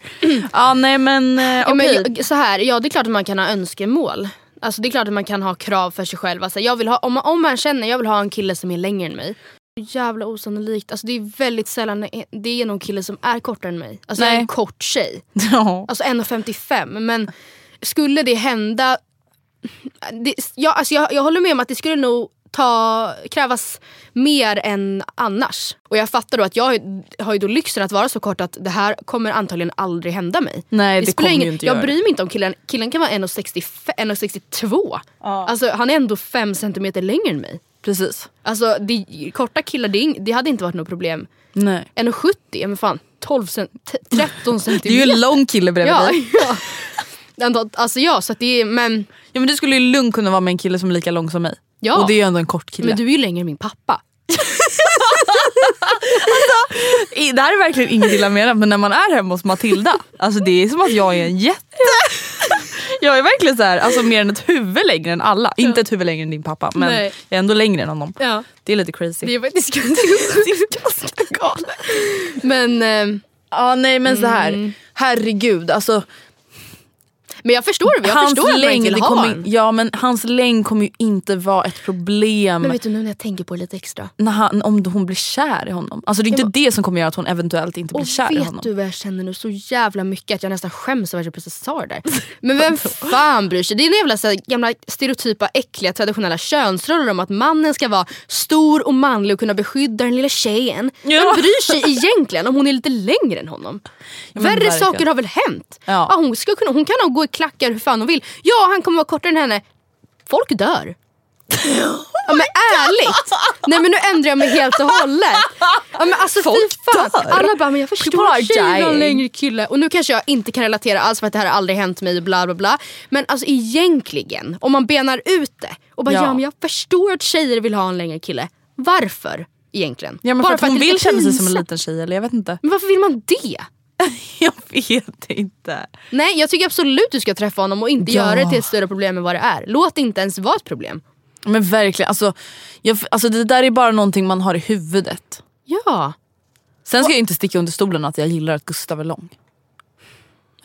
ja nej men eh, Ja, men så här, ja det är klart att man kan ha önskemål. Alltså det är klart att man kan ha krav för sig själv. Alltså, jag vill ha, om, man- om man känner jag vill ha en kille som är längre än mig. Jävla osannolikt. Alltså, det är väldigt sällan det är någon kille som är kortare än mig. Alltså jag Nej. en kort tjej. Ja. Alltså 1,55. Men skulle det hända... Det, ja, alltså jag, jag håller med om att det skulle nog ta, krävas mer än annars. Och jag fattar då att jag har- ju då lyxen att vara så kort att det här kommer antagligen aldrig hända mig. Nej, det spelar kommer ju ingen- inte Jag göra bryr mig inte om killen. Killen kan vara 1,65 1,62. Alltså, han är ändå 5 centimeter längre än mig. Precis. Alltså, det, korta killar, det, det hade inte varit något problem. Nej. 1,70, ja, men fan 12 cent, 13 Det är ju en lång kille bredvid Ja, dig. ja. Alltså ja, så att det är, men, Ja, men du skulle ju lugnt kunna vara med en kille som är lika lång som mig. Ja. Och det är ju ändå en kort kille. men du är ju längre än min pappa. I- Det här är verkligen inget illa menat men när man är hemma hos Matilda, alltså det är som att jag är en jätte. Jag är verkligen så här, alltså mer än ett huvud längre än alla. Inte ett huvud längre än din pappa men Nej. jag är ändå längre än honom. Ja. Det är lite crazy. Det är faktiskt ganska galet. Men, eh, Ja nej men så här. Mm. herregud alltså. Men jag förstår, jag hans förstår att man längd, inte vill ha kommer, ja men hans längd kommer ju inte vara ett problem Men vet du nu när jag tänker på det lite extra. när han, om hon blir kär i honom. Alltså det är inte det som kommer göra att hon eventuellt inte blir kär i vet honom. du vad jag känner nu så jävla mycket att jag nästan skäms över att jag precis sa det där. Men vem fan bryr sig? Det är en jävla så här, gamla stereotypa äckliga traditionella könsroller om att mannen ska vara stor och manlig och kunna beskydda den lilla tjejen. Ja. Vem bryr sig egentligen om hon är lite längre än honom? men Värre verkligen. saker har väl hänt? Ja. hon, ska kunna, hon kan nog gå i klackar hur fan hon vill. Ja han kommer vara kortare än henne. Folk dör. Ja men ärligt! Nej men nu ändrar jag mig helt och hållet. Ja, men alltså, Folk fy fan. dör. Alla bara, men jag förstår att tjejer dying. längre kille. Och nu kanske jag inte kan relatera alls för att det här har aldrig hänt mig bla bla bla. Men alltså egentligen, om man benar ut det och bara Ja. ja, men jag förstår att tjejer vill ha en längre kille. Varför egentligen? Ja men Bara för att hon det vill ska känna sig som en liten tjej eller jag vet inte. Men varför vill man det? Jag vet inte. Nej jag tycker absolut du ska träffa honom och inte Ja. göra det till ett större problem än vad det är. Låt det inte ens vara ett problem. Men verkligen, alltså, jag, alltså det där är bara någonting man har i huvudet. Ja. Sen ska jag inte sticka under stolen att jag gillar att Gustav är lång.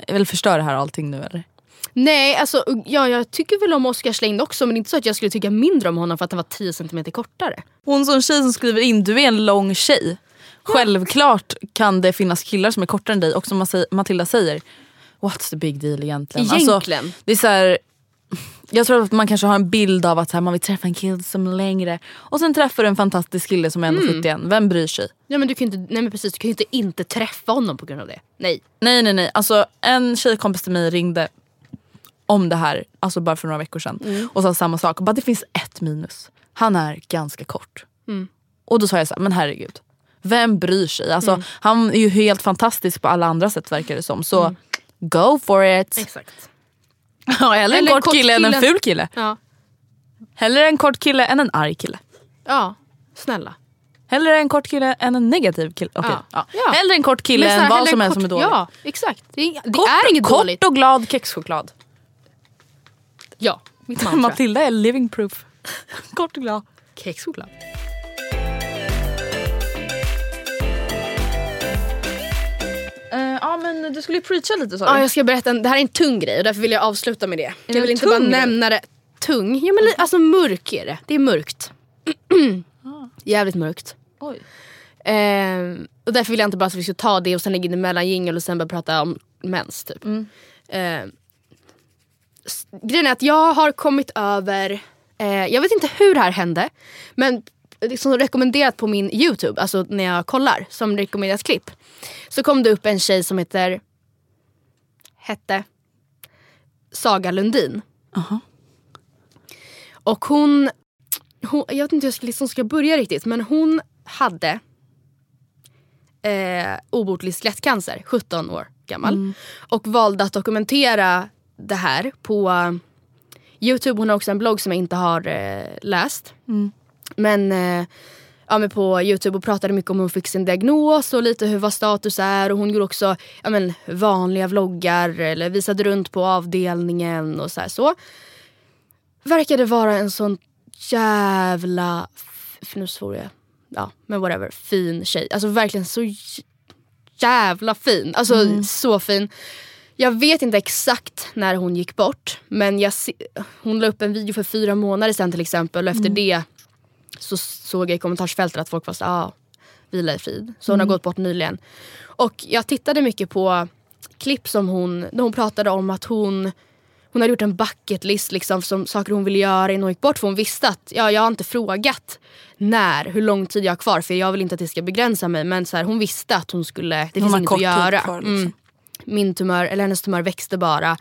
Jag vill förstöra här allting nu eller? Nej alltså ja, jag tycker väl om Oskars längd också men det är inte så att jag skulle tycka mindre om honom för att han var 10 cm kortare. Hon som tjej som skriver in, du är en lång tjej. Självklart kan det finnas killar som är kortare än dig och som Matilda säger, what's the big deal egentligen? Alltså, Egentligen. det är så här, jag tror att man kanske har en bild av att så här, man vill träffa en kille som är längre och sen träffar du en fantastisk kille som är 1,71. Vem bryr sig? Ja, men du kan ju inte, nej men precis, du kan ju inte inte träffa honom på grund av det. Nej. Nej nej nej, alltså en tjejkompis till mig ringde om det här, alltså bara för några veckor sedan och sa samma sak. Bara det finns ett minus. Han är ganska kort. Och då sa jag så här, men herregud. Vem bryr sig? Alltså, Han är ju helt fantastisk på alla andra sätt verkar det som. Så go for it. Exakt. Ja, hellre en Eller kort, kort kille än en kille. ful kille. Ja. Hellre en kort kille än en arg kille. Ja, snälla. Hellre en kort kille än en negativ kille. Okej, Ja. ja. Ja. Hellre en kort kille än vad som kort- helst som är dåligt. Ja, exakt. Det är, det kort, är inget kort dåligt. och glad kexchoklad. Ja, mitt mantra. Matilda är living proof. kort och glad. Kexchoklad. Ja men du skulle ju preacha lite sa Ja, du. jag ska berätta, en, det här är en tung grej och därför vill jag avsluta med det. jag det vill inte bara grej? nämna det. Tung? Ja men li- alltså mörk är det. Det är mörkt. Jävligt mörkt. Oj. Ehm, och därför vill jag inte bara att vi ska ta det och sen lägga in en mellanjingel och sen börja prata om mens typ. Ehm, s- grejen är att jag har kommit över, eh, jag vet inte hur det här hände, men liksom rekommenderat på min youtube, alltså när jag kollar som rekommenderat klipp. Så kom det upp en tjej som heter, hette Saga Lundin. Aha. Och hon, hon, jag vet inte hur jag ska, liksom ska börja riktigt men hon hade eh, obotlig skelettcancer, 17 år gammal. Och valde att dokumentera det här på eh, Youtube. Hon har också en blogg som jag inte har eh, läst. Men, eh, ja, men på Youtube och pratade mycket om hur hon fick sin diagnos och lite hur vad status är. Och hon gjorde också ja, men, vanliga vloggar eller visade runt på avdelningen och så. Här, så. Verkade vara en sån jävla, nu svor jag, ja men whatever, fin tjej. Alltså verkligen så jävla fin. Alltså så fin. Jag vet inte exakt när hon gick bort men jag hon la upp en video för fyra månader sedan till exempel och efter det så såg jag i kommentarsfältet att folk var såhär, ah, vila i frid. Så hon har gått bort nyligen. Och jag tittade mycket på klipp som hon, där hon pratade om att hon hon hade gjort en bucket list liksom, som saker hon ville göra innan hon gick bort. För hon visste att, ja jag har inte frågat när, hur lång tid jag har kvar för jag vill inte att det ska begränsa mig. Men så här, hon visste att hon skulle, det Hon finns inget att göra. kvar, liksom. mm. Min tumör, eller hennes tumör växte bara.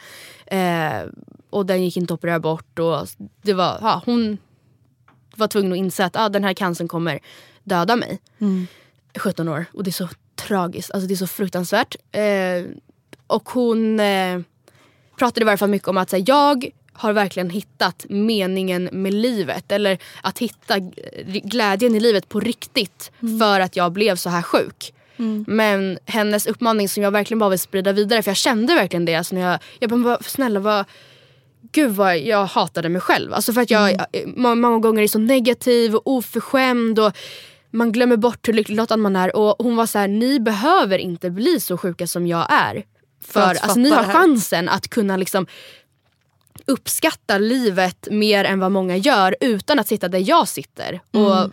Eh, och den gick inte att operera bort. Och det var, ja, hon var tvungen att inse att ah, den här cancern kommer döda mig. 17 år och det är så tragiskt, alltså det är så fruktansvärt. Eh, och hon eh, pratade i varje fall mycket om att här, jag har verkligen hittat meningen med livet. Eller att hitta glädjen i livet på riktigt för att jag blev så här sjuk. Men hennes uppmaning som jag verkligen bara vill sprida vidare för jag kände verkligen det. Alltså när jag, jag bara, "Vad- snälla vad Gud vad jag hatade mig själv. Alltså för att jag eh, må- många gånger är så negativ och oförskämd. Och man glömmer bort hur lyckligt lottad man är. Och hon var så här: ni behöver inte bli så sjuka som jag är. För, alltså, ni har det här." chansen att kunna liksom uppskatta livet mer än vad många gör utan att sitta där jag sitter. Och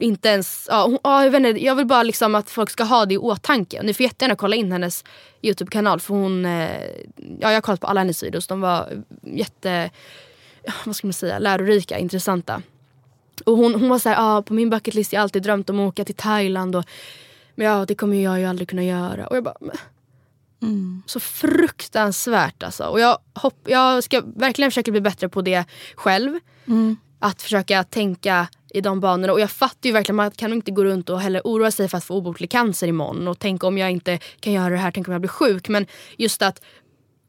inte ens, ja, hon, ja, jag, vet inte, jag vill bara liksom att folk ska ha det i åtanke. Ni får jättegärna kolla in hennes Youtube-kanal för hon, eh, ja, jag har kollat på alla hennes videos. De var jätte, vad ska man säga, lärorika, intressanta. Och hon, hon var såhär, ah, på min bucket list jag har alltid drömt om att åka till Thailand. Och, men ja, det kommer jag ju aldrig kunna göra. Och jag bara, men, så fruktansvärt alltså. Och jag, hopp, jag ska verkligen försöka bli bättre på det själv. Att försöka tänka i de banorna. Och jag fattar ju verkligen, man kan inte gå runt och heller oroa sig för att få obotlig cancer imorgon. Och tänka om jag inte kan göra det här, tänk om jag blir sjuk. Men just att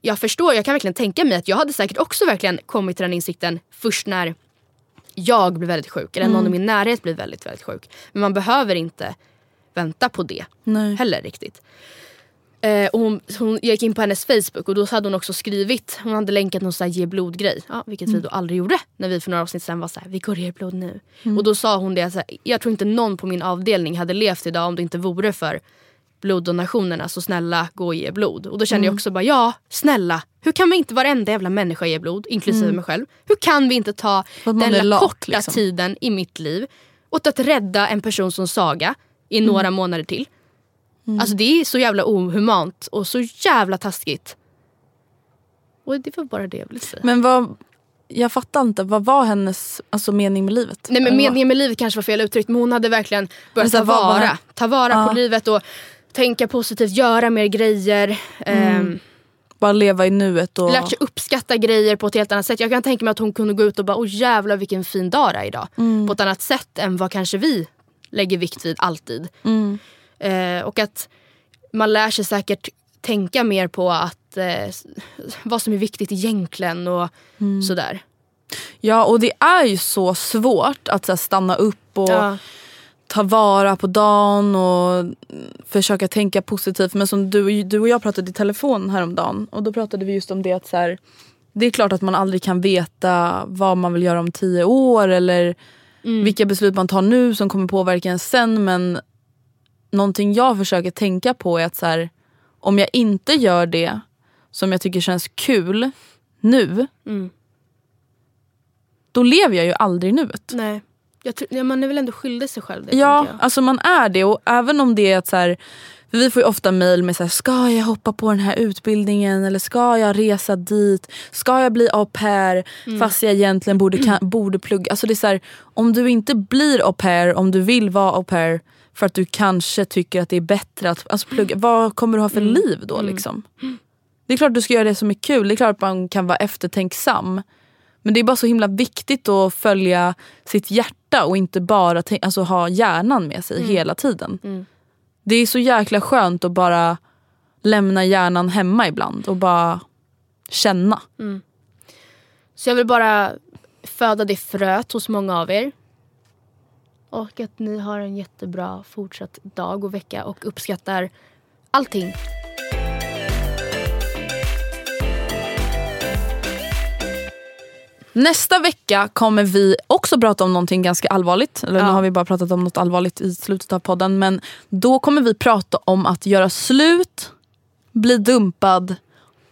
jag förstår, jag kan verkligen tänka mig att jag hade säkert också verkligen kommit till den insikten först när jag blir väldigt sjuk. Eller någon i min närhet blir väldigt, väldigt sjuk. Men man behöver inte vänta på det Nej. heller riktigt. Eh, och hon, hon, jag gick in på hennes Facebook och då hade hon också skrivit, hon hade länkat någon sån här ge blod-grej. Ja, vilket vi då aldrig gjorde när vi för några avsnitt sen var så här, vi går och ger blod nu. Och då sa hon det, så här, jag tror inte någon på min avdelning hade levt idag om det inte vore för bloddonationerna. Så snälla gå och ge blod. Och då kände jag också bara, ja snälla. Hur kan vi inte varenda jävla människa ge blod, inklusive mig själv? Hur kan vi inte ta den lilla korta liksom. tiden i mitt liv åt att rädda en person som Saga i Mm. några månader till? Alltså det är så jävla ohumant och så jävla taskigt. Och det var bara det jag ville säga. Men vad, jag fattar inte, vad var hennes alltså, mening med livet? Nej men meningen med livet kanske var fel uttryckt men hon hade verkligen börjat ta vara, ta vara Ja. på livet och tänka positivt, göra mer grejer. ehm, Bara leva i nuet och... Lärt sig uppskatta grejer på ett helt annat sätt. Jag kan tänka mig att hon kunde gå ut och bara åh jävlar vilken fin dag det är idag. Mm. På ett annat sätt än vad kanske vi lägger vikt vid alltid. Mm. Eh, och att man lär sig säkert tänka mer på att eh, vad som är viktigt egentligen och Mm. sådär. Ja och det är ju så svårt att så stanna upp och Ja. ta vara på dagen och mm, försöka tänka positivt. Men som du, du och jag pratade i telefon häromdagen och då pratade vi just om det att så här, det är klart att man aldrig kan veta vad man vill göra om tio år eller vilka beslut man tar nu som kommer påverka en sen. Men någonting jag försöker tänka på är att så här, om jag inte gör det som jag tycker känns kul nu Mm. då lever jag ju aldrig nuet. Nej. Jag tror, man är väl ändå skyldig sig själv det. Ja, alltså man är det och även om det är att så här, vi får ju ofta mail med så här, ska jag hoppa på den här utbildningen eller ska jag resa dit? Ska jag bli au pair Mm. fast jag egentligen borde, kan, borde plugga? Alltså det är så här, om du inte blir au pair, om du vill vara au pair för att du kanske tycker att det är bättre att alltså plugga, vad kommer du ha för Mm. liv då liksom? Det är klart du ska göra det som är kul, det är klart att man kan vara eftertänksam. Men det är bara så himla viktigt att följa sitt hjärta och inte bara alltså, ha hjärnan med sig hela tiden. Mm. Det är så jäkla skönt att bara lämna hjärnan hemma ibland och bara känna. Så jag vill bara föda det fröet hos många av er. Och att ni har en jättebra fortsatt dag och vecka och uppskattar allting. Nästa vecka kommer vi också prata om någonting ganska allvarligt. Eller nu Ja. har vi bara pratat om något allvarligt i slutet av podden. Men då kommer vi prata om att göra slut, bli dumpad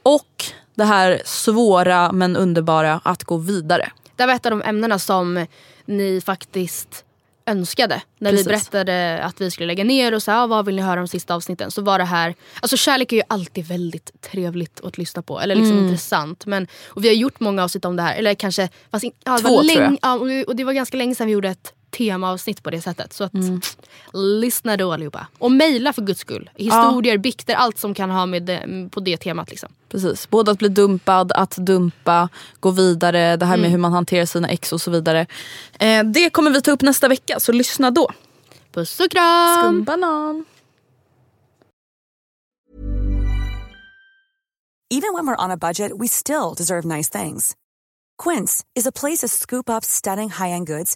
och det här svåra men underbara att gå vidare. Det var ett av de ämnena som ni faktiskt önskade. När Precis. vi berättade att vi skulle lägga ner och sa ah, vad vill ni höra om sista avsnitten. Så var det här, alltså kärlek är ju alltid väldigt trevligt att lyssna på. Eller liksom Mm. intressant. Men, och vi har gjort många avsnitt om det här. Eller kanske, fast in, ja, Två, var tror jag. länge, ja, och det var ganska länge sedan vi gjorde ett temaavsnitt på det sättet. Så att, Mm. lyssna då allihopa. Och mejla för guds skull. Historier, bikter, allt som kan ha med det, på det temat. Liksom. Precis. Både att bli dumpad, att dumpa, gå vidare, det här med hur man hanterar sina ex och så vidare. Eh, det kommer vi ta upp nästa vecka, så lyssna då. Puss och kram! Skumbanan. Even when we're on a budget, we still deserve nice things. Quince is a place to scoop up stunning high-end goods